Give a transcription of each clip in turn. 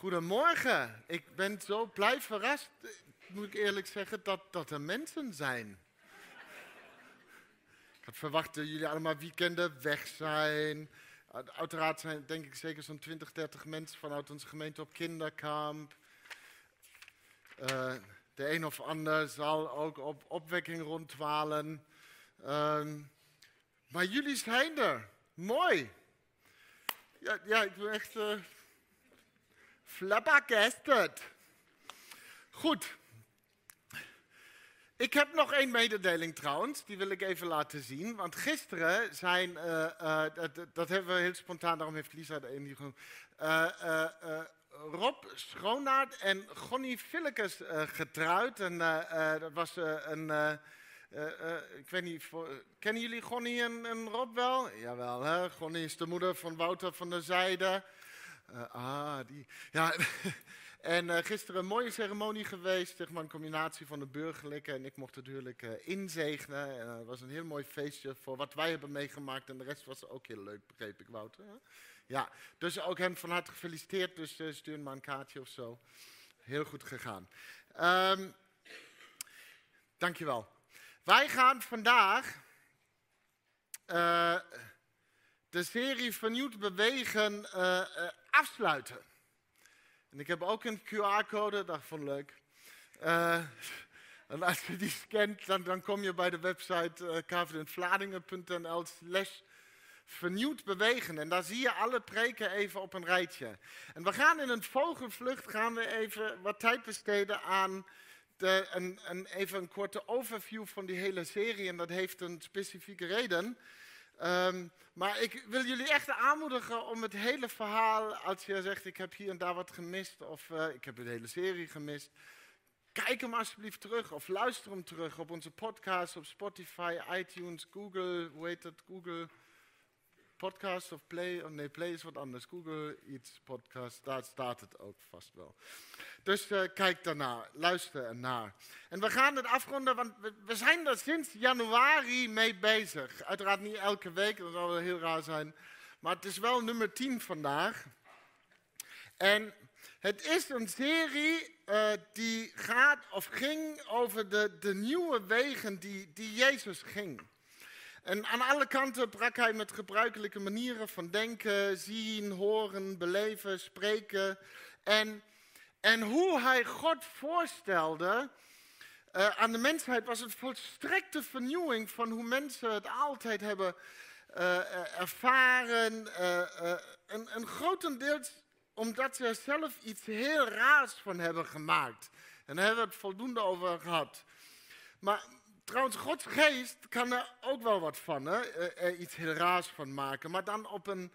Goedemorgen. Ik ben zo blij verrast, moet ik eerlijk zeggen, dat, dat er mensen zijn. Ik had verwacht dat jullie allemaal weekenden weg zijn. Uiteraard zijn denk ik zeker zo'n 20, 30 mensen vanuit onze gemeente op kinderkamp. Uh, de een of ander zal ook op opwekking rondwalen. Uh, maar jullie zijn er. Mooi. Ja, ja ik ben echt uh, flabbergasted. Goed. Ik heb nog één mededeling trouwens, die wil ik even laten zien. Want gisteren zijn, uh, uh, dat, dat, hebben we heel spontaan, daarom heeft Lisa de die gewoon. Uh, Rob Schoonaert en Gonnie Villekes getrouwd. En dat was een. ik weet niet, voor, kennen jullie Gonnie en, en, Rob wel? Jawel, hè? Gonnie is de moeder van Wouter van der Zijde. Ah, die. Ja. En uh, gisteren een mooie ceremonie geweest, zeg maar een combinatie van de burgerlijke en ik mocht natuurlijk uh, inzegenen. Uh, het was een heel mooi feestje voor wat wij hebben meegemaakt en de rest was ook heel leuk, begreep ik Wouter. Ja, dus ook hem van harte gefeliciteerd, dus stuur maar een kaartje of zo. Heel goed gegaan. Um, dankjewel. Wij gaan vandaag de serie Vernieuwd Bewegen afsluiten. En ik heb ook een QR-code, vond ik leuk. En als je die scant, dan, dan kom je bij de website uh, kvdvladingen.nl slash vernieuwd bewegen. En daar zie je alle preken even op een rijtje. En we gaan in een vogelvlucht gaan we even wat tijd besteden aan de, een, een, even een korte overview van die hele serie. En dat heeft een specifieke reden. Um, maar ik wil jullie echt aanmoedigen om het hele verhaal, als je zegt ik heb hier en daar wat gemist of uh, ik heb de hele serie gemist, kijk hem alsjeblieft terug of luister hem terug op onze podcast, op Spotify, iTunes, Google, hoe heet het, Google podcast of Play. Oh nee, Play is wat anders. Google iets podcast, daar staat het ook vast wel. Dus uh, kijk daarna, luister ernaar. En we gaan het afronden, want we, zijn er sinds januari mee bezig. Uiteraard niet elke week, dat zou wel heel raar zijn. Maar het is wel nummer 10 vandaag. En het is een serie uh, die gaat of ging over de, de nieuwe wegen die, die Jezus ging. En aan alle kanten brak hij met gebruikelijke manieren van denken, zien, horen, beleven, spreken. En, en hoe hij God voorstelde uh, aan de mensheid was het volstrekte vernieuwing van hoe mensen het altijd hebben uh, ervaren. Uh, en, en grotendeels omdat ze er zelf iets heel raars van hebben gemaakt. En daar hebben we het voldoende over gehad. Maar Trouwens, Gods geest kan er ook wel wat van, hè? Er iets heel raars van maken, maar dan op een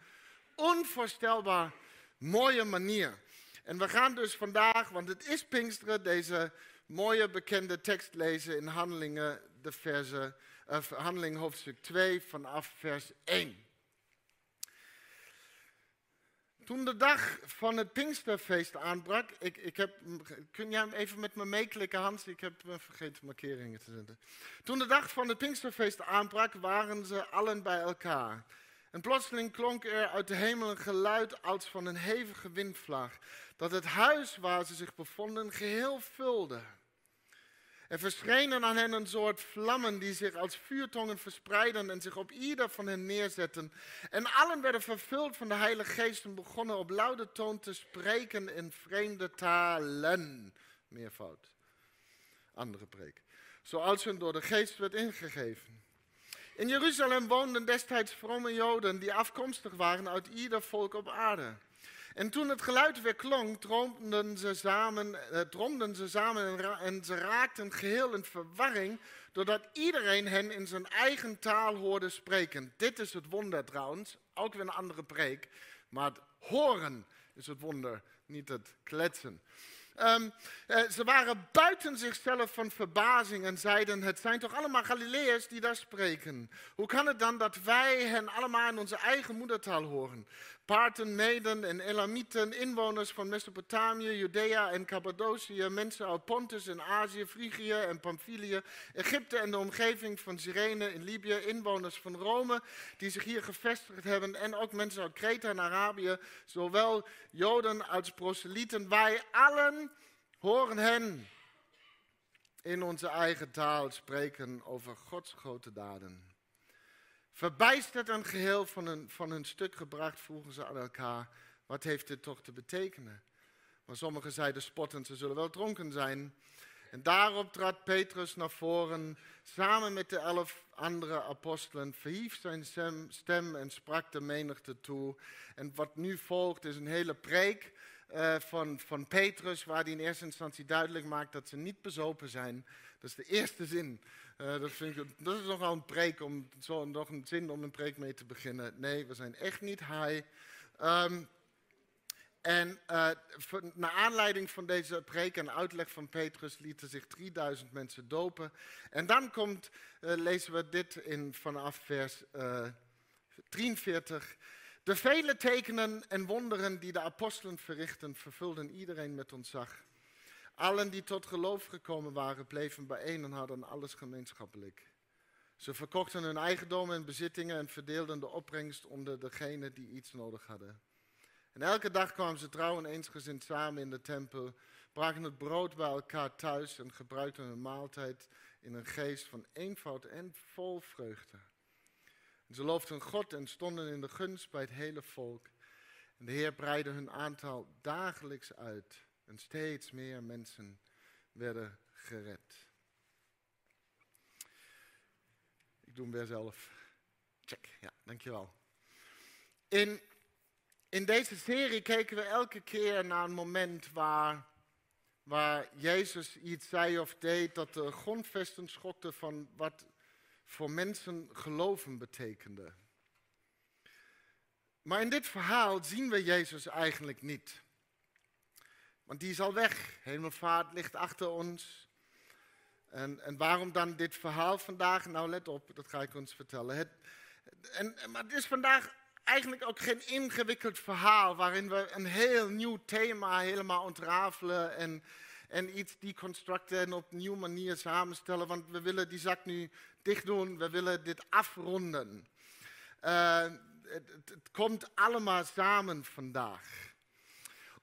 onvoorstelbaar mooie manier. En we gaan dus vandaag, want het is Pinksteren, deze mooie bekende tekst lezen in Handelingen, de verse, uh, Handeling hoofdstuk 2 vanaf vers 1. Toen de dag van het Pinksterfeest aanbrak, ik, ik heb, kun jij hem even met me meeklikken Hans? Ik heb vergeten markeringen te zetten. Toen de dag van het Pinksterfeest aanbrak, waren ze allen bij elkaar. En plotseling klonk er uit de hemel een geluid als van een hevige windvlaag, dat het huis waar ze zich bevonden geheel vulde. Er verschenen aan hen een soort vlammen die zich als vuurtongen verspreidden en zich op ieder van hen neerzetten. En allen werden vervuld van de Heilige Geest en begonnen op luide toon te spreken in vreemde talen. Meervoud. Andere preek. Zoals hun door de Geest werd ingegeven. In Jeruzalem woonden destijds vrome Joden die afkomstig waren uit ieder volk op aarde. En toen het geluid weer klonk, droomden ze samen, eh, ze samen en, ze raakten geheel in verwarring, doordat iedereen hen in zijn eigen taal hoorde spreken. Dit is het wonder trouwens, ook weer een andere preek, maar het horen is het wonder, niet het kletsen. Um, uh, ze waren buiten zichzelf van verbazing en zeiden: Het zijn toch allemaal Galileërs die daar spreken? Hoe kan het dan dat wij hen allemaal in onze eigen moedertaal horen? Parten, Meden en Elamieten, inwoners van Mesopotamië, Judea en Cappadocië, mensen uit Pontus en Azië, Frigië en Pamphylië, Egypte en de omgeving van Cyrene in Libië, inwoners van Rome die zich hier gevestigd hebben en ook mensen uit Kreta en Arabië, zowel Joden als proselieten. Wij allen horen hen in onze eigen taal spreken over Gods grote daden. Verbijsterd en geheel van hun, van hun stuk gebracht, vroegen ze aan elkaar: wat heeft dit toch te betekenen? Maar sommigen zeiden spottend: ze zullen wel dronken zijn. En daarop trad Petrus naar voren, samen met de elf andere apostelen, verhief zijn stem en sprak de menigte toe. En wat nu volgt is een hele preek uh, van, van Petrus, waar hij in eerste instantie duidelijk maakt dat ze niet bezopen zijn. Dat is de eerste zin. Uh, dat, vind dat is nogal een preek, om, zo, nog een zin om een preek mee te beginnen. Nee, we zijn echt niet high. Um, en uh, naar aanleiding van deze preek en uitleg van Petrus lieten zich 3000 mensen dopen. En dan komt, uh, lezen we dit in vanaf vers 43. De vele tekenen en wonderen die de apostelen verrichten, vervulden iedereen met ontzag. Allen die tot geloof gekomen waren, bleven bijeen en hadden alles gemeenschappelijk. Ze verkochten hun eigendommen en bezittingen en verdeelden de opbrengst onder degenen die iets nodig hadden. En elke dag kwamen ze trouw en eensgezind samen in de tempel, brachten het brood bij elkaar thuis en gebruikten hun maaltijd in een geest van eenvoud en vol vreugde. En ze loofden God en stonden in de gunst bij het hele volk. En de Heer breidde hun aantal dagelijks uit. En steeds meer mensen werden gered. Ik doe hem weer zelf. Check, ja, dankjewel. In, in deze serie kijken we elke keer naar een moment waar, waar Jezus iets zei of deed dat de grondvesten schokte van wat voor mensen geloven betekende. Maar in dit verhaal zien we Jezus eigenlijk niet. Want die is al weg. Hemelvaart ligt achter ons. En, en waarom dan dit verhaal vandaag? Nou, let op, dat ga ik ons vertellen. Het, en, maar het is vandaag eigenlijk ook geen ingewikkeld verhaal waarin we een heel nieuw thema helemaal ontrafelen en, en iets deconstructen en op een nieuwe manier samenstellen. Want we willen die zak nu dicht doen, we willen dit afronden. Het, het komt allemaal samen vandaag.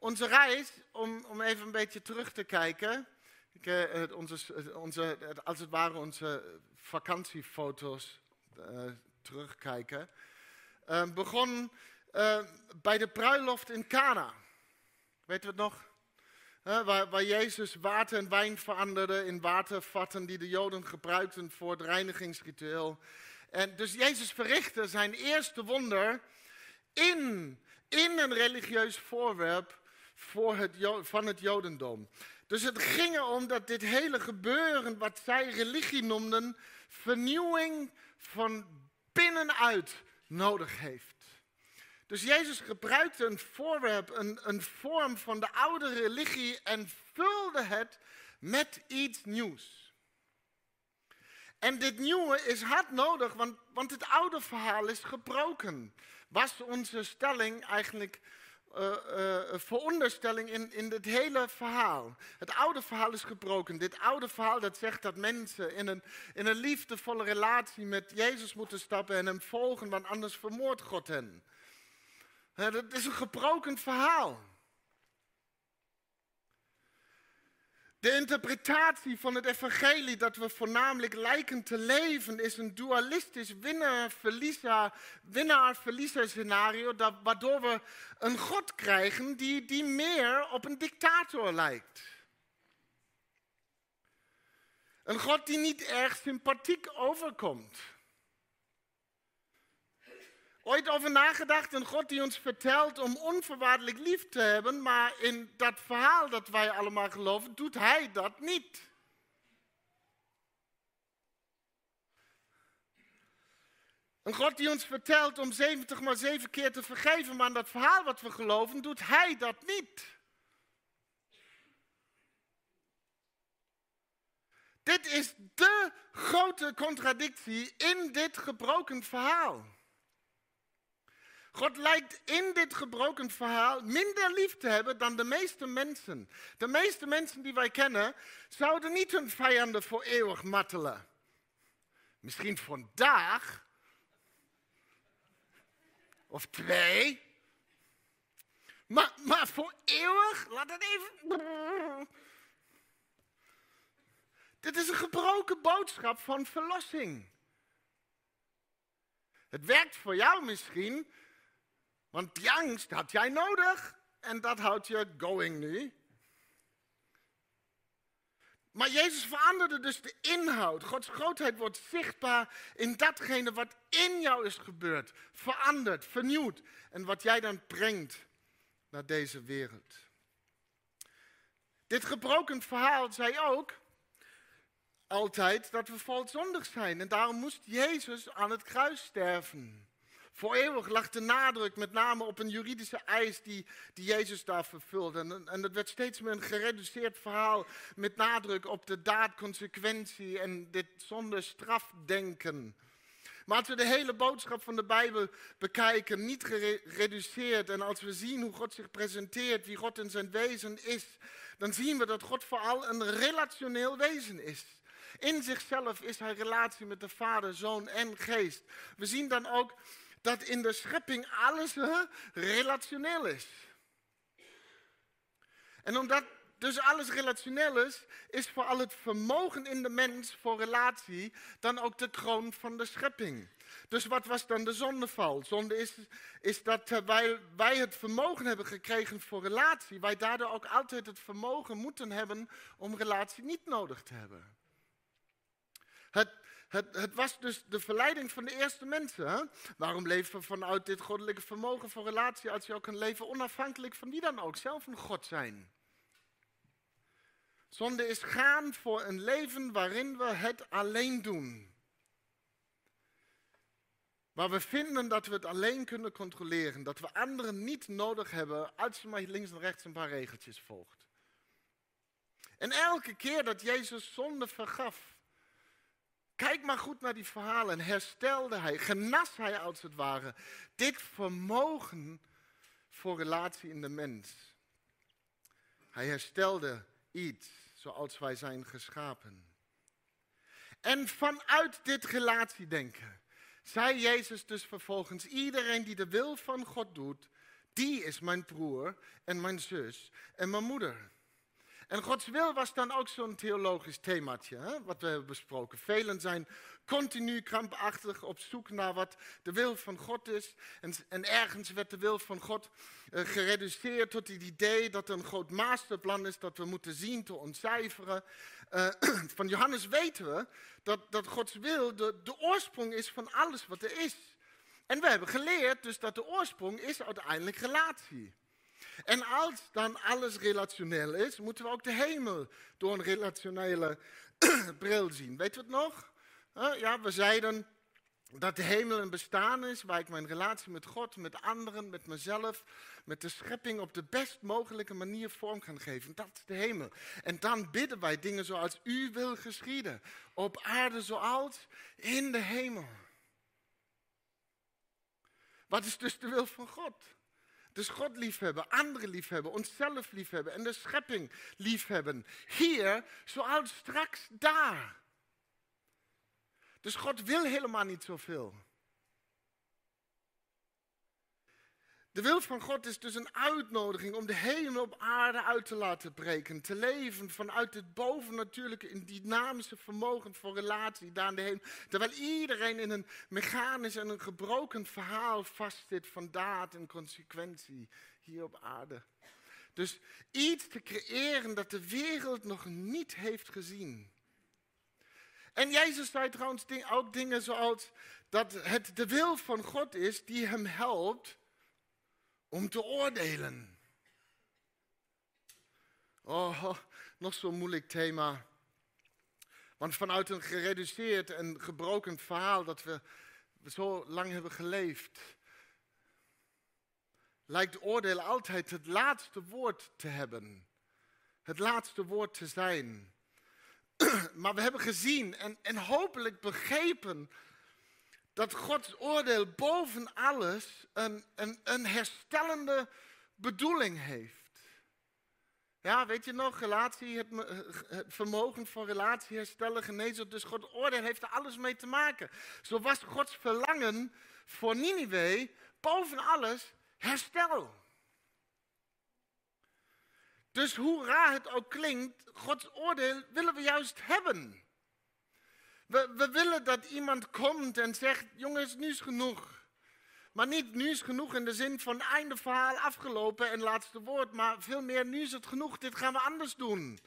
Onze reis, om, om even een beetje terug te kijken, ik, uh, onze, onze, als het ware onze vakantiefoto's uh, terugkijken, uh, begon bij de bruiloft in Cana. Weet u het nog? waar, waar, Jezus water en wijn veranderde in watervatten die de Joden gebruikten voor het reinigingsritueel. En dus Jezus verrichtte zijn eerste wonder in, in een religieus voorwerp voor het, van het Jodendom. Dus het ging erom dat dit hele gebeuren, wat zij religie noemden, vernieuwing van binnenuit nodig heeft. Dus Jezus gebruikte een voorwerp, een, een vorm van de oude religie en vulde het met iets nieuws. En dit nieuwe is hard nodig, want, want het oude verhaal is gebroken. Was onze stelling eigenlijk uh, veronderstelling in, in het hele verhaal. Het oude verhaal is gebroken. Dit oude verhaal dat zegt dat mensen in een, in een liefdevolle relatie met Jezus moeten stappen en hem volgen, want anders vermoordt God hen. dat is een gebroken verhaal. De interpretatie van het evangelie dat we voornamelijk lijken te leven is een dualistisch winnaar-verliezer winnaar scenario, waardoor we een God krijgen die, die meer op een dictator lijkt. Een God die niet erg sympathiek overkomt. Ooit over nagedacht, een God die ons vertelt om onvoorwaardelijk lief te hebben, maar in dat verhaal dat wij allemaal geloven, doet Hij dat niet. Een God die ons vertelt om 70 maar 7 keer te vergeven, maar in dat verhaal wat we geloven, doet Hij dat niet. Dit is de grote contradictie in dit gebroken verhaal. God lijkt in dit gebroken verhaal minder lief te hebben dan de meeste mensen. De meeste mensen die wij kennen zouden niet hun vijanden voor eeuwig martelen. Misschien vandaag. Of twee. Maar, maar voor eeuwig? Laat het even. Dit is een gebroken boodschap van verlossing. Het werkt voor jou misschien, want die angst had jij nodig en dat houdt je going nu. Maar Jezus veranderde dus de inhoud. Gods grootheid wordt zichtbaar in datgene wat in jou is gebeurd. Veranderd, vernieuwd. En wat jij dan brengt naar deze wereld. Dit gebroken verhaal zei ook altijd dat we volzondig zijn. En daarom moest Jezus aan het kruis sterven. Voor eeuwig lag de nadruk met name op een juridische eis die, die Jezus daar vervulde. En, en dat werd steeds meer een gereduceerd verhaal met nadruk op de daadconsequentie en dit zonder strafdenken. Maar als we de hele boodschap van de Bijbel bekijken, niet gereduceerd, en als we zien hoe God zich presenteert, wie God in zijn wezen is, dan zien we dat God vooral een relationeel wezen is. In zichzelf is hij relatie met de Vader, Zoon en Geest. We zien dan ook dat in de schepping alles relationeel is. En omdat dus alles relationeel is, is vooral het vermogen in de mens voor relatie dan ook de kroon van de schepping. Dus wat was dan de zondeval? Zonde is, is dat terwijl wij het vermogen hebben gekregen voor relatie, wij daardoor ook altijd het vermogen moeten hebben om relatie niet nodig te hebben. Het, het, het, was dus de verleiding van de eerste mensen. Waarom leven we vanuit dit goddelijke vermogen voor relatie als je ook een leven onafhankelijk van wie dan ook, zelf een God zijn? Zonde is gaan voor een leven waarin we het alleen doen. Waar we vinden dat we het alleen kunnen controleren. Dat we anderen niet nodig hebben als je maar links en rechts een paar regeltjes volgt. En elke keer dat Jezus zonde vergaf, kijk maar goed naar die verhalen, herstelde hij, genas hij als het ware dit vermogen voor relatie in de mens. Hij herstelde iets zoals wij zijn geschapen. En vanuit dit relatiedenken zei Jezus dus vervolgens, iedereen die de wil van God doet, die is mijn broer en mijn zus en mijn moeder. En Gods wil was dan ook zo'n theologisch themaatje, hè, wat we hebben besproken. Velen zijn continu krampachtig op zoek naar wat de wil van God is. En, en ergens werd de wil van God uh, gereduceerd tot het idee dat er een groot masterplan is dat we moeten zien te ontcijferen. Uh, van Johannes weten we dat, dat Gods wil de, de oorsprong is van alles wat er is. En we hebben geleerd dus dat de oorsprong is uiteindelijk relatie. En als dan alles relationeel is, moeten we ook de hemel door een relationele bril zien. Weet u het nog? Ja, we zeiden dat de hemel een bestaan is waar ik mijn relatie met God, met anderen, met mezelf, met de schepping op de best mogelijke manier vorm kan geven. Dat is de hemel. En dan bidden wij dingen zoals u wil geschieden. Op aarde zoals in de hemel. Wat is dus de wil van God? Dus God liefhebben, anderen liefhebben, onszelf liefhebben en de schepping liefhebben. Hier zoals straks daar. Dus God wil helemaal niet zoveel. De wil van God is dus een uitnodiging om de hemel op aarde uit te laten breken. Te leven vanuit het bovennatuurlijke, in dynamische vermogen voor relatie daar in de hemel. Terwijl iedereen in een mechanisch en een gebroken verhaal vastzit van daad en consequentie hier op aarde. Dus iets te creëren dat de wereld nog niet heeft gezien. En Jezus zei trouwens ook dingen zoals dat het de wil van God is die hem helpt om te oordelen. Oh, nog zo'n moeilijk thema. Want vanuit een gereduceerd en gebroken verhaal dat we zo lang hebben geleefd, lijkt oordeel altijd het laatste woord te hebben. Het laatste woord te zijn. maar we hebben gezien en, en hopelijk begrepen dat Gods oordeel boven alles een, een, een herstellende bedoeling heeft. Ja, weet je nog, relatie, het, het, vermogen van relatie herstellen, genezen. Dus Gods oordeel heeft er alles mee te maken. Zo was Gods verlangen voor Ninive boven alles herstel. Dus hoe raar het ook klinkt, Gods oordeel willen we juist hebben. We, we willen dat iemand komt en zegt, jongens, nu is genoeg. Maar niet nu is genoeg in de zin van einde verhaal afgelopen en laatste woord, maar veel meer nu is het genoeg, dit gaan we anders doen.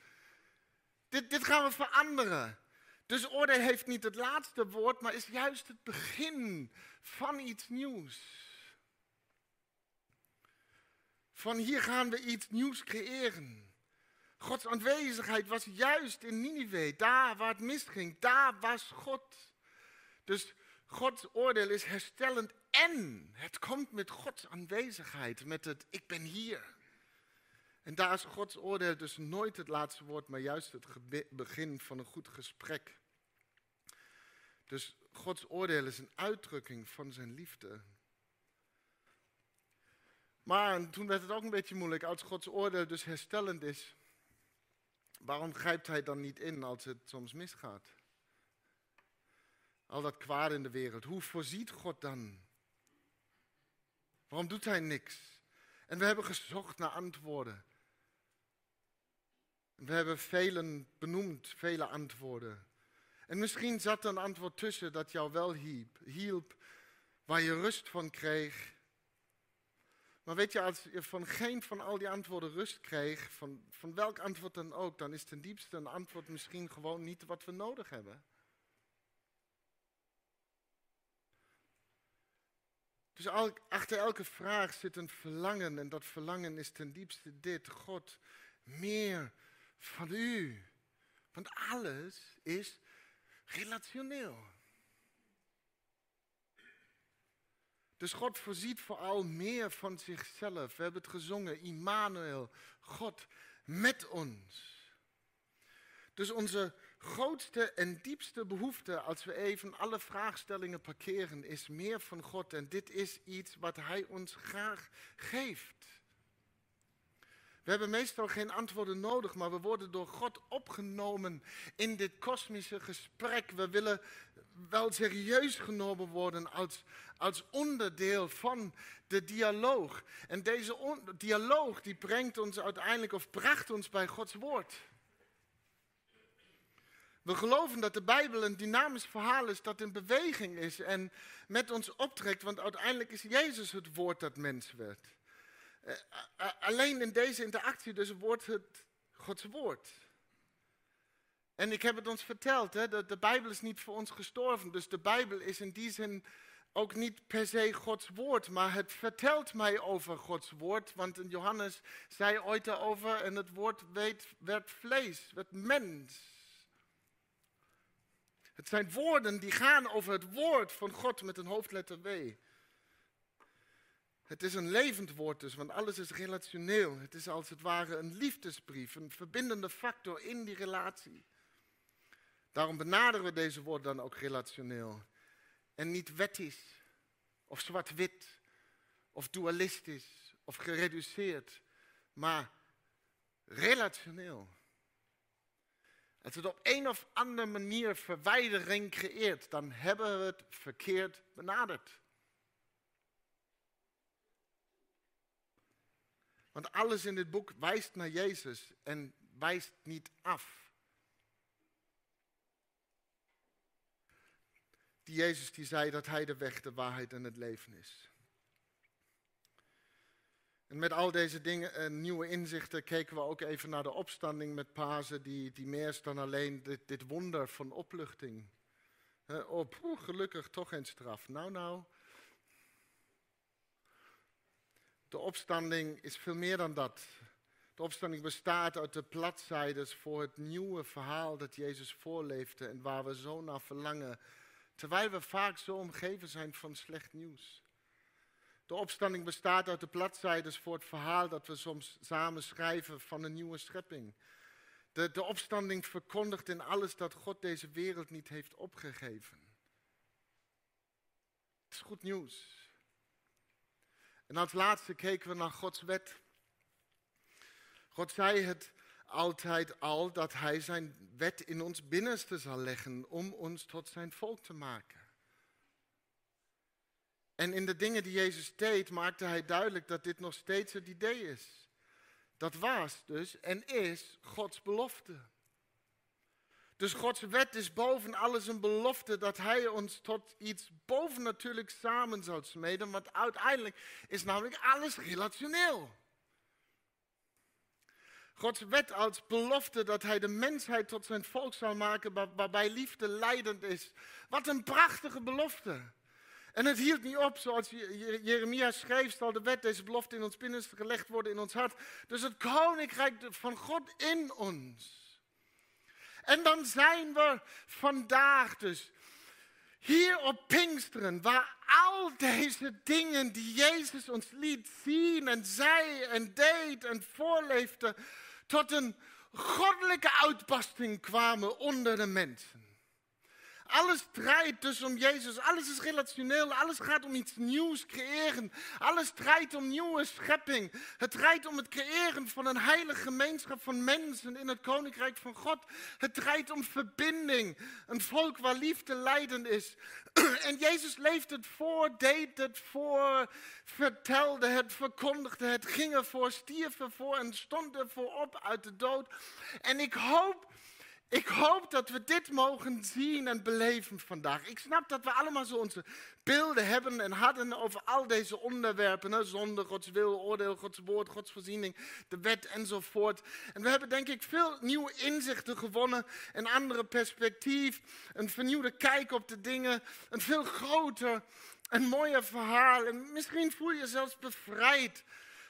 Dit, dit gaan we veranderen. Dus oordeel heeft niet het laatste woord, maar is juist het begin van iets nieuws. Van hier gaan we iets nieuws creëren. Gods aanwezigheid was juist in Ninive, daar waar het misging, daar was God. Dus Gods oordeel is herstellend en het komt met Gods aanwezigheid, met het ik ben hier. En daar is Gods oordeel dus nooit het laatste woord, maar juist het begin van een goed gesprek. Dus Gods oordeel is een uitdrukking van zijn liefde. Maar toen werd het ook een beetje moeilijk, als Gods oordeel dus herstellend is, waarom grijpt hij dan niet in als het soms misgaat? Al dat kwaad in de wereld, hoe voorziet God dan? Waarom doet hij niks? En we hebben gezocht naar antwoorden. We hebben velen benoemd, vele antwoorden. En misschien zat er een antwoord tussen dat jou wel hielp, hielp, waar je rust van kreeg. Maar weet je, als je van geen van al die antwoorden rust kreeg, van, van welk antwoord dan ook, dan is ten diepste een antwoord misschien gewoon niet wat we nodig hebben. Dus achter elke vraag zit een verlangen en dat verlangen is ten diepste dit, God, meer van u. Want alles is relationeel. Dus God voorziet vooral meer van zichzelf. We hebben het gezongen, Immanuel, God met ons. Dus onze grootste en diepste behoefte, als we even alle vraagstellingen parkeren, is meer van God. En dit is iets wat Hij ons graag geeft. We hebben meestal geen antwoorden nodig, maar we worden door God opgenomen in dit kosmische gesprek. We willen wel serieus genomen worden als, als onderdeel van de dialoog. En deze dialoog die brengt ons uiteindelijk of bracht ons bij Gods woord. We geloven dat de Bijbel een dynamisch verhaal is dat in beweging is en met ons optrekt, want uiteindelijk is Jezus het woord dat mens werd. Uh, alleen in deze interactie dus wordt het Gods woord. En ik heb het ons verteld, hè, dat de Bijbel is niet voor ons gestorven. Dus de Bijbel is in die zin ook niet per se Gods woord, maar het vertelt mij over Gods woord. Want Johannes zei ooit erover en het woord werd vlees, werd mens. Het zijn woorden die gaan over het woord van God met een hoofdletter W. Het is een levend woord dus, want alles is relationeel. Het is als het ware een liefdesbrief, een verbindende factor in die relatie. Daarom benaderen we deze woord dan ook relationeel. En niet wettisch, of zwart-wit, of dualistisch, of gereduceerd, maar relationeel. Als het op een of andere manier verwijdering creëert, dan hebben we het verkeerd benaderd. Want alles in dit boek wijst naar Jezus en wijst niet af. Die Jezus die zei dat hij de weg, de waarheid en het leven is. En met al deze dingen en nieuwe inzichten keken we ook even naar de opstanding met Pasen, die, die meer is dan alleen dit, wonder van opluchting. op, gelukkig toch geen straf. Nou, nou. De opstanding is veel meer dan dat. De opstanding bestaat uit de platzijdes voor het nieuwe verhaal dat Jezus voorleefde en waar we zo naar verlangen, terwijl we vaak zo omgeven zijn van slecht nieuws. De opstanding bestaat uit de bladzijdes voor het verhaal dat we soms samen schrijven van een nieuwe schepping. De, de opstanding verkondigt in alles dat God deze wereld niet heeft opgegeven. Het is goed nieuws. En als laatste keken we naar Gods wet. God zei het altijd al dat Hij zijn wet in ons binnenste zal leggen om ons tot zijn volk te maken. En in de dingen die Jezus deed, maakte Hij duidelijk dat dit nog steeds het idee is. Dat was dus en is Gods belofte. Dus Gods wet is boven alles een belofte dat Hij ons tot iets bovennatuurlijk samen zou smeden. Want uiteindelijk is namelijk alles relationeel. Gods wet als belofte dat Hij de mensheid tot zijn volk zal maken, waarbij liefde leidend is. Wat een prachtige belofte. En het hield niet op, zoals Jeremia schreef, zal de wet deze belofte in ons binnenste gelegd worden in ons hart. Dus het koninkrijk van God in ons. En dan zijn we vandaag dus hier op Pinksteren, waar al deze dingen die Jezus ons liet zien en zei en deed en voorleefde, tot een goddelijke uitbarsting kwamen onder de mensen. Alles draait dus om Jezus. Alles is relationeel. Alles gaat om iets nieuws creëren. Alles draait om nieuwe schepping. Het draait om het creëren van een heilige gemeenschap van mensen in het koninkrijk van God. Het draait om verbinding. Een volk waar liefde leidend is. En Jezus leefde het voor, deed het voor, vertelde het, verkondigde het, ging ervoor, stierf ervoor en stond ervoor op uit de dood. En ik hoop ik hoop dat we dit mogen zien en beleven vandaag. Ik snap dat we allemaal zo onze beelden hebben en hadden over al deze onderwerpen. Hè? Zonde, Gods wil, oordeel, Gods woord, Gods voorziening, de wet enzovoort. En we hebben denk ik veel nieuwe inzichten gewonnen, een andere perspectief, een vernieuwde kijk op de dingen, een veel groter en mooier verhaal. En misschien voel je je zelfs bevrijd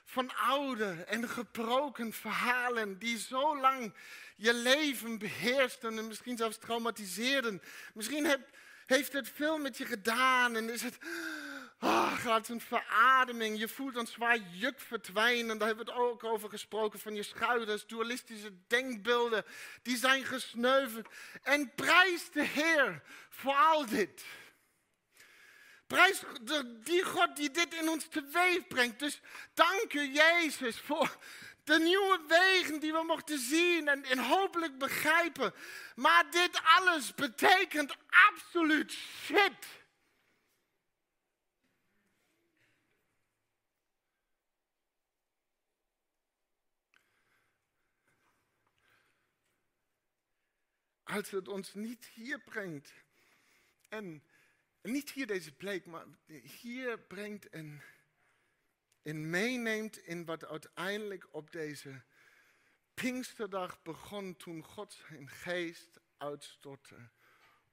van oude en gebroken verhalen die zo lang je leven beheersten en misschien zelfs traumatiseerden. Misschien heeft het veel met je gedaan en is het oh, gaat een verademing. Je voelt een zwaar juk verdwijnen. Daar hebben we het ook over gesproken van je schouders. Dualistische denkbeelden, die zijn gesneuveld. En prijs de Heer voor al dit. Prijs die God die dit in ons teweeg brengt. Dus dank u Jezus voor de nieuwe wegen die we mochten zien en, en hopelijk begrijpen. Maar dit alles betekent absoluut shit. Als het ons niet hier brengt en niet hier deze plek, maar hier brengt en, en meeneemt in wat uiteindelijk op deze Pinksterdag begon toen God zijn geest uitstortte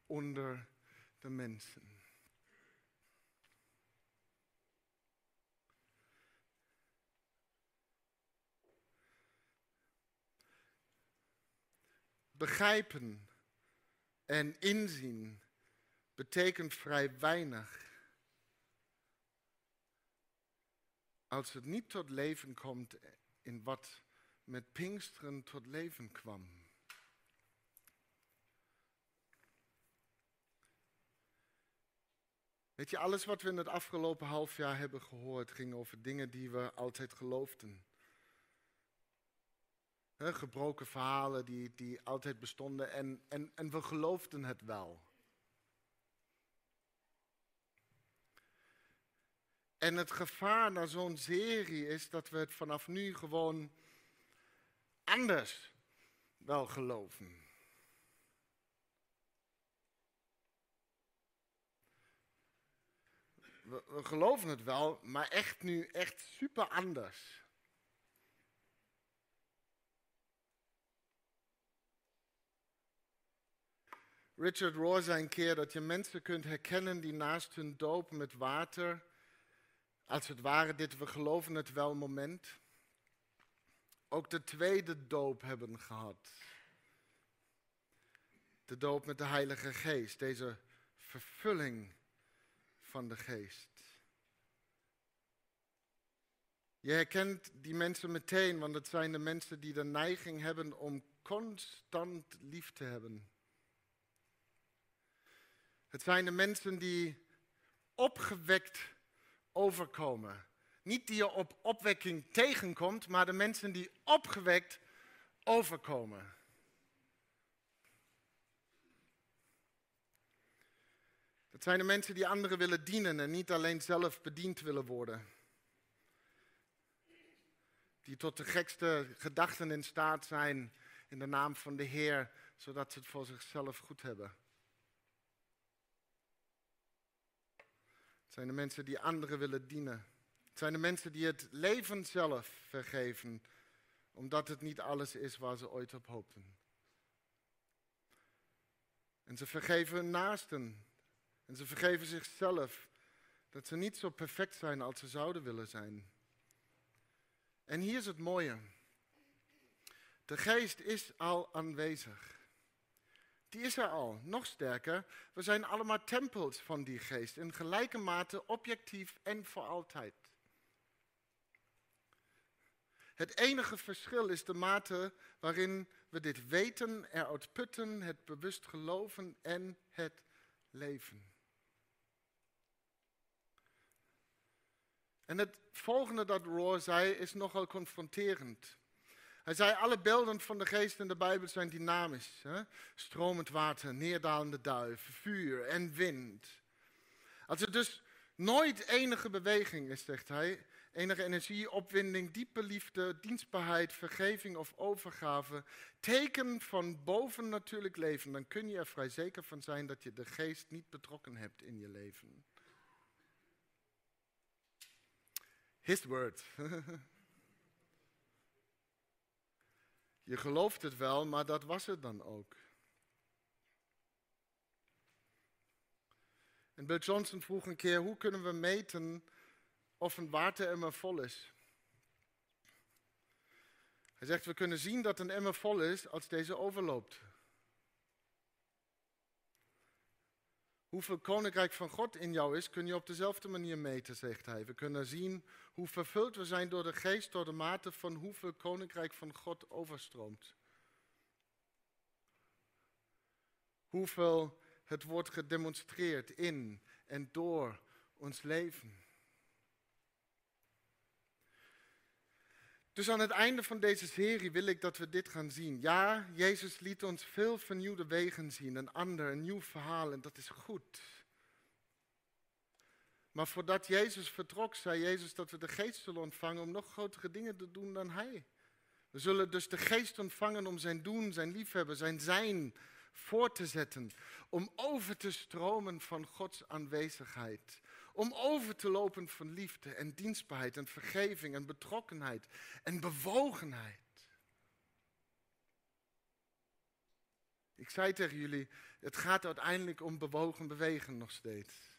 onder de mensen. Begrijpen en inzien betekent vrij weinig. Als het niet tot leven komt in wat met Pinksteren tot leven kwam. Weet je, alles wat we in het afgelopen half jaar hebben gehoord ging over dingen die we altijd geloofden. gebroken verhalen die, die altijd bestonden en, en, en we geloofden het wel. En het gevaar naar zo'n serie is dat we het vanaf nu gewoon anders wel geloven. We, geloven het wel, maar echt nu echt super anders. Richard Rohr zei een keer dat je mensen kunt herkennen die naast hun doop met water als het ware dit we geloven het wel moment, ook de tweede doop hebben gehad. De doop met de Heilige Geest, deze vervulling van de Geest. Je herkent die mensen meteen, want het zijn de mensen die de neiging hebben om constant lief te hebben. Het zijn de mensen die opgewekt overkomen. Niet die je op opwekking tegenkomt, maar de mensen die opgewekt overkomen. Dat zijn de mensen die anderen willen dienen en niet alleen zelf bediend willen worden. Die tot de gekste gedachten in staat zijn in de naam van de Heer, zodat ze het voor zichzelf goed hebben. Het zijn de mensen die anderen willen dienen. Het zijn de mensen die het leven zelf vergeven, omdat het niet alles is waar ze ooit op hoopten. En ze vergeven hun naasten. En ze vergeven zichzelf dat ze niet zo perfect zijn als ze zouden willen zijn. En hier is het mooie. De geest is al aanwezig. Die is er al. Nog sterker, we zijn allemaal tempels van die geest. In gelijke mate, objectief en voor altijd. Het enige verschil is de mate waarin we dit weten, eruit putten, het bewust geloven en het leven. En het volgende dat Roar zei is nogal confronterend. Hij zei, alle beelden van de geest in de Bijbel zijn dynamisch. Hè? Stromend water, neerdalende duif, vuur en wind. Als er dus nooit enige beweging is, zegt hij, enige energie, opwinding, diepe liefde, dienstbaarheid, vergeving of overgave, teken van bovennatuurlijk leven, dan kun je er vrij zeker van zijn dat je de geest niet betrokken hebt in je leven. His word. Je gelooft het wel, maar dat was het dan ook. En Bill Johnson vroeg een keer, hoe kunnen we meten of een wateremmer vol is? Hij zegt, we kunnen zien dat een emmer vol is als deze overloopt. Hoeveel koninkrijk van God in jou is, kun je op dezelfde manier meten, zegt hij. We kunnen zien hoe vervuld we zijn door de geest, door de mate van hoeveel koninkrijk van God overstroomt. Hoeveel het wordt gedemonstreerd in en door ons leven. Dus aan het einde van deze serie wil ik dat we dit gaan zien. Ja, Jezus liet ons veel vernieuwde wegen zien, een ander, een nieuw verhaal en dat is goed. Maar voordat Jezus vertrok, zei Jezus dat we de geest zullen ontvangen om nog grotere dingen te doen dan Hij. We zullen dus de geest ontvangen om zijn doen, zijn liefhebben, zijn zijn voor te zetten. Om over te stromen van Gods aanwezigheid. Om over te lopen van liefde en dienstbaarheid en vergeving en betrokkenheid en bewogenheid. Ik zei tegen jullie, het gaat uiteindelijk om bewogen bewegen nog steeds.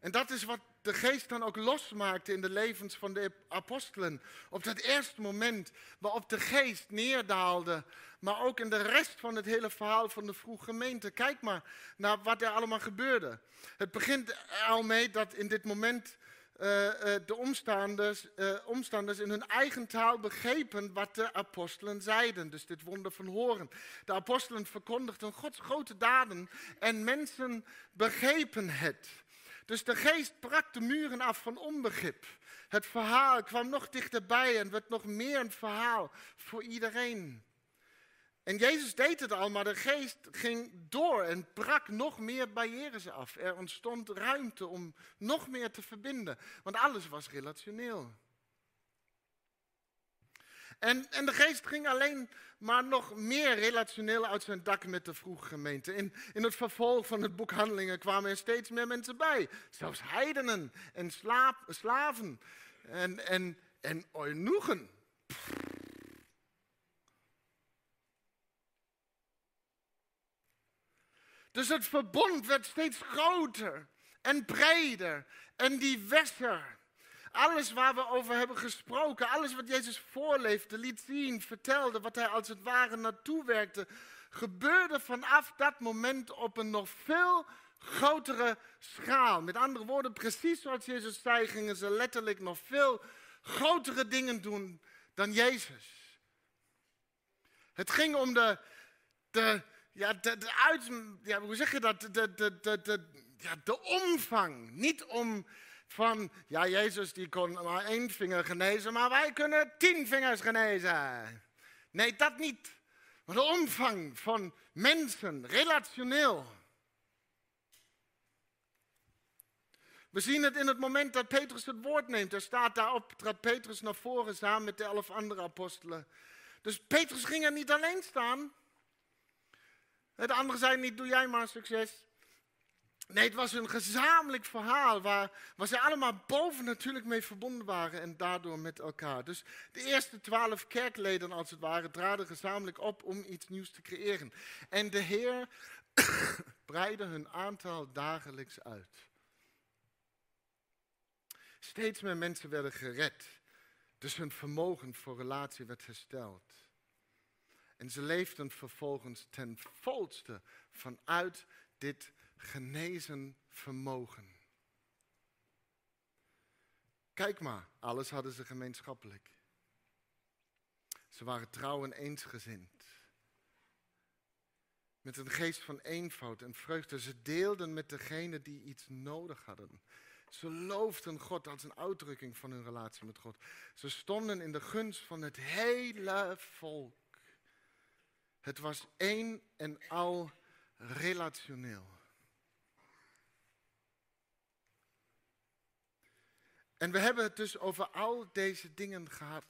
En dat is wat de geest dan ook losmaakte in de levens van de apostelen. Op dat eerste moment waarop de geest neerdaalde, maar ook in de rest van het hele verhaal van de vroege gemeente. Kijk maar naar wat er allemaal gebeurde. Het begint al mee dat in dit moment uh, uh, de omstanders, uh, omstanders in hun eigen taal begrepen wat de apostelen zeiden. Dus dit wonder van horen. De apostelen verkondigden Gods grote daden en mensen begrepen het. Dus de geest brak de muren af van onbegrip. Het verhaal kwam nog dichterbij en werd nog meer een verhaal voor iedereen. En Jezus deed het al, maar de geest ging door en brak nog meer barrières af. Er ontstond ruimte om nog meer te verbinden, want alles was relationeel. En, en de geest ging alleen maar nog meer relationeel uit zijn dak met de vroege gemeente. In, in het vervolg van het boek Handelingen kwamen er steeds meer mensen bij. Zelfs heidenen en slaap, slaven en, en, en eunuchen. Dus het verbond werd steeds groter en breder en diverser. Alles waar we over hebben gesproken, alles wat Jezus voorleefde, liet zien, vertelde, wat hij als het ware naartoe werkte, gebeurde vanaf dat moment op een nog veel grotere schaal. Met andere woorden, precies zoals Jezus zei, gingen ze letterlijk nog veel grotere dingen doen dan Jezus. Het ging om de, de ja, de, de uit, ja, hoe zeg je dat? De, de, de, de, ja, de omvang. Niet om van, ja, Jezus die kon maar één vinger genezen, maar wij kunnen tien vingers genezen. Nee, dat niet. Maar de omvang van mensen, relationeel. We zien het in het moment dat Petrus het woord neemt. Er staat daarop, trad Petrus naar voren samen met de elf andere apostelen. Dus Petrus ging er niet alleen staan. De anderen zeiden niet, doe jij maar succes. Nee, het was een gezamenlijk verhaal waar, waar ze allemaal boven natuurlijk mee verbonden waren en daardoor met elkaar. Dus de eerste twaalf kerkleden als het ware traden gezamenlijk op om iets nieuws te creëren. En de Heer breidde hun aantal dagelijks uit. Steeds meer mensen werden gered, dus hun vermogen voor relatie werd hersteld. En ze leefden vervolgens ten volste vanuit dit genezen vermogen. Kijk maar, alles hadden ze gemeenschappelijk. Ze waren trouw en eensgezind. Met een geest van eenvoud en vreugde. Ze deelden met degene die iets nodig hadden. Ze loofden God als een uitdrukking van hun relatie met God. Ze stonden in de gunst van het hele volk. Het was één en al relationeel. En we hebben het dus over al deze dingen gehad.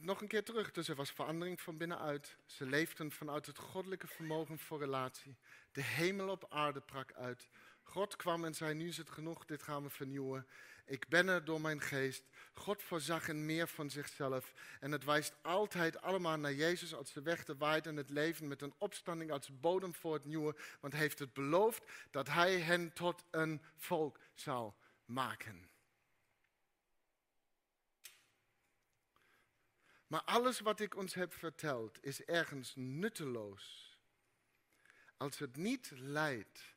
nog een keer terug. Dus er was verandering van binnenuit. Ze leefden vanuit het goddelijke vermogen voor relatie. De hemel op aarde brak uit. God kwam en zei: Nu is het genoeg, dit gaan we vernieuwen. Ik ben er door mijn geest. God voorzag in meer van zichzelf. En het wijst altijd allemaal naar Jezus als de weg, de waarheid en het leven. Met een opstanding als bodem voor het nieuwe. Want hij heeft het beloofd dat hij hen tot een volk zal maken. Maar alles wat ik ons heb verteld is ergens nutteloos. Als het niet leidt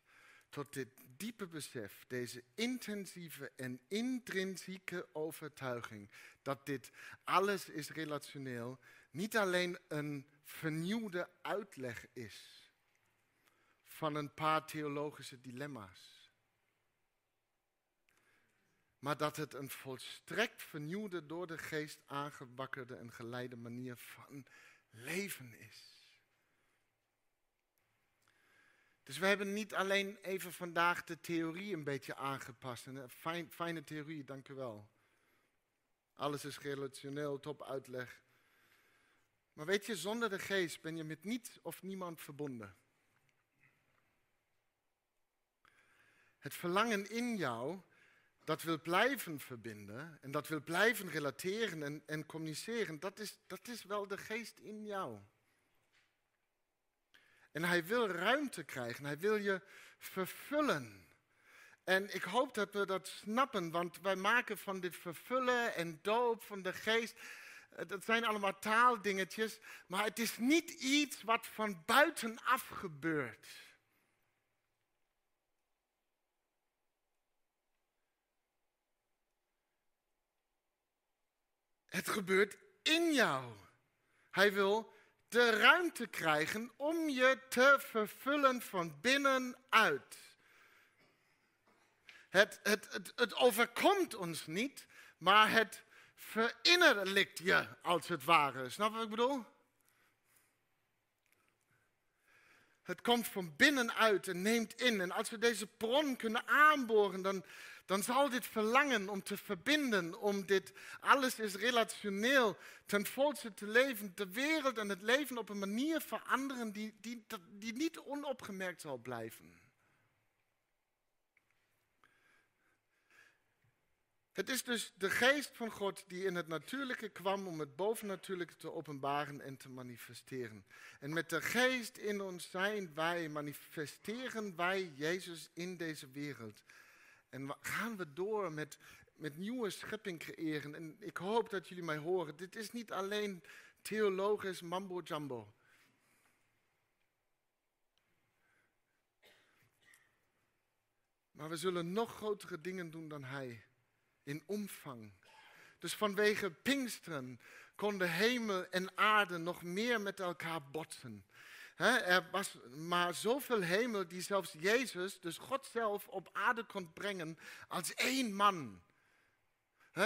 tot dit diepe besef, deze intensieve en intrinsieke overtuiging dat dit alles is relationeel, niet alleen een vernieuwde uitleg is van een paar theologische dilemma's, maar dat het een volstrekt vernieuwde, door de geest aangewakkerde en geleide manier van leven is. Dus we hebben niet alleen even vandaag de theorie een beetje aangepast. Een fijn, fijne theorie, dank u wel. Alles is relationeel, top uitleg. Maar weet je, zonder de geest ben je met niets of niemand verbonden. Het verlangen in jou, dat wil blijven verbinden en dat wil blijven relateren en, en communiceren, dat is, dat is wel de geest in jou. En hij wil ruimte krijgen. Hij wil je vervullen. En ik hoop dat we dat snappen, want wij maken van dit vervullen en doop van de geest, eh, dat zijn allemaal taaldingetjes, maar het is niet iets wat van buitenaf gebeurt. Het gebeurt in jou. Hij wil de ruimte krijgen om je te vervullen van binnenuit. Het, het, het, het overkomt ons niet, maar het verinnerlijkt je als het ware. Snap wat ik bedoel? Het komt van binnenuit en neemt in. En als we deze bron kunnen aanboren, dan, dan zal dit verlangen om te verbinden, om dit, alles is relationeel, ten volste te leven, de wereld en het leven op een manier veranderen die, die, die niet onopgemerkt zal blijven. Het is dus de geest van God die in het natuurlijke kwam om het bovennatuurlijke te openbaren en te manifesteren. En met de geest in ons zijn wij, manifesteren wij Jezus in deze wereld. En gaan we door met, met nieuwe schepping creëren. En ik hoop dat jullie mij horen. Dit is niet alleen theologisch mambo jumbo. Maar we zullen nog grotere dingen doen dan hij. In omvang. Dus vanwege Pinksteren konden hemel en aarde nog meer met elkaar botsen. Er was maar zoveel hemel die zelfs Jezus, dus God zelf, op aarde kon brengen als één man.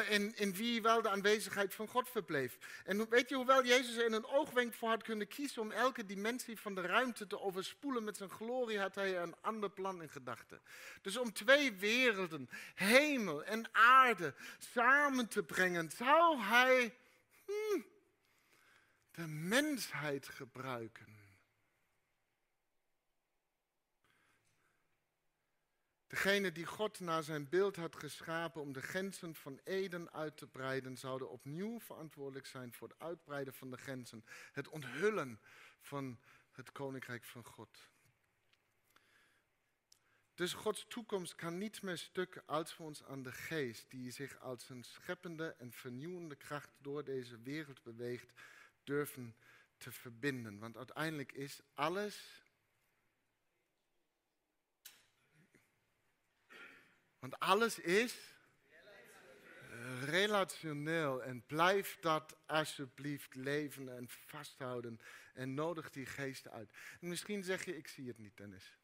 In, in wie wel de aanwezigheid van God verbleef. En weet je, hoewel Jezus er in een oogwenk voor had kunnen kiezen om elke dimensie van de ruimte te overspoelen met zijn glorie, had hij een ander plan in gedachten. Dus om twee werelden, hemel en aarde, samen te brengen, zou hij hmm, de mensheid gebruiken. Degene die God naar zijn beeld had geschapen om de grenzen van Eden uit te breiden, zouden opnieuw verantwoordelijk zijn voor het uitbreiden van de grenzen, het onthullen van het koninkrijk van God. Dus Gods toekomst kan niet meer stuk als we ons aan de geest, die zich als een scheppende en vernieuwende kracht door deze wereld beweegt, durven te verbinden. Want uiteindelijk is alles Want alles is relationeel en blijf dat alsjeblieft leven en vasthouden en nodig die geesten uit. En misschien zeg je, ik zie het niet Dennis.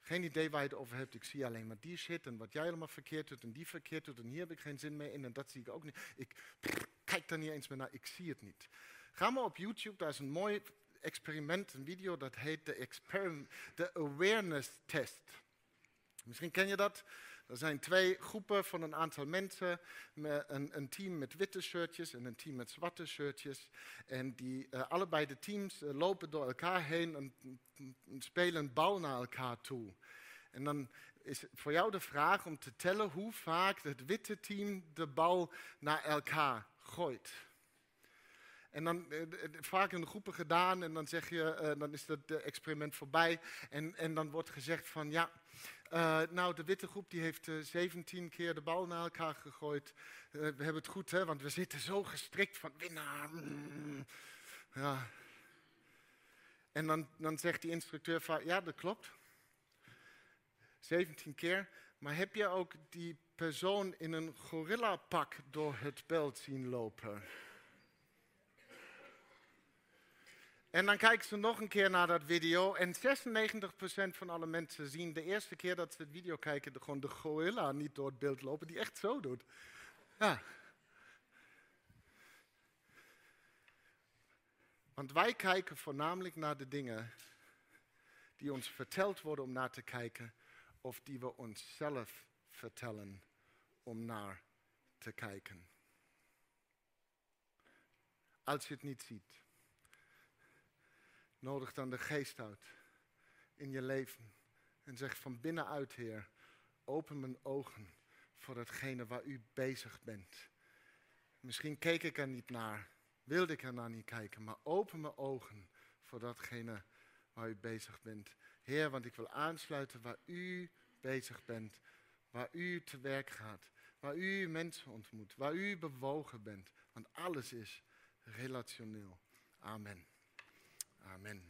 Geen idee waar je het over hebt, ik zie alleen maar die shit en wat jij allemaal verkeerd doet en die verkeerd doet en hier heb ik geen zin meer in en dat zie ik ook niet. Ik kijk daar niet eens meer naar, ik zie het niet. Ga maar op YouTube, daar is een mooi experiment, een video dat heet de, de Awareness Test. Misschien ken je dat. Er zijn twee groepen van een aantal mensen. Een, een team met witte shirtjes en een team met zwarte shirtjes. En die, uh, allebei de teams uh, lopen door elkaar heen en, en spelen bal naar elkaar toe. En dan is voor jou de vraag om te tellen hoe vaak het witte team de bal naar elkaar gooit. En dan uh, vaak in groepen gedaan en dan zeg je, dan is het experiment voorbij. En, en dan wordt gezegd van ja, uh, nou, de witte groep die heeft uh, eh, 17 keer de bal naar elkaar gegooid. Uh, we hebben het goed, hè, want we zitten zo gestrikt van winnaar. Mm. Ja. En dan, dan zegt die instructeur van, ja, dat klopt. 17 keer. Maar heb je ook die persoon in een gorillapak door het beeld zien lopen? En dan kijken ze nog een keer naar dat video. En 96% van alle mensen zien de eerste keer dat ze het video kijken, gewoon de gorilla niet door het beeld lopen, die echt zo doet. Ja. Want wij kijken voornamelijk naar de dingen die ons verteld worden om naar te kijken, of die we onszelf vertellen om naar te kijken. Als je het niet ziet. Nodig dan de geest uit in je leven. En zeg van binnenuit, Heer, open mijn ogen voor datgene waar u bezig bent. Misschien keek ik er niet naar, wilde ik er naar niet kijken, maar open mijn ogen voor datgene waar u bezig bent. Heer, want ik wil aansluiten waar u bezig bent, waar u te werk gaat, waar u mensen ontmoet, waar u bewogen bent. Want alles is relationeel. Amen. Amen.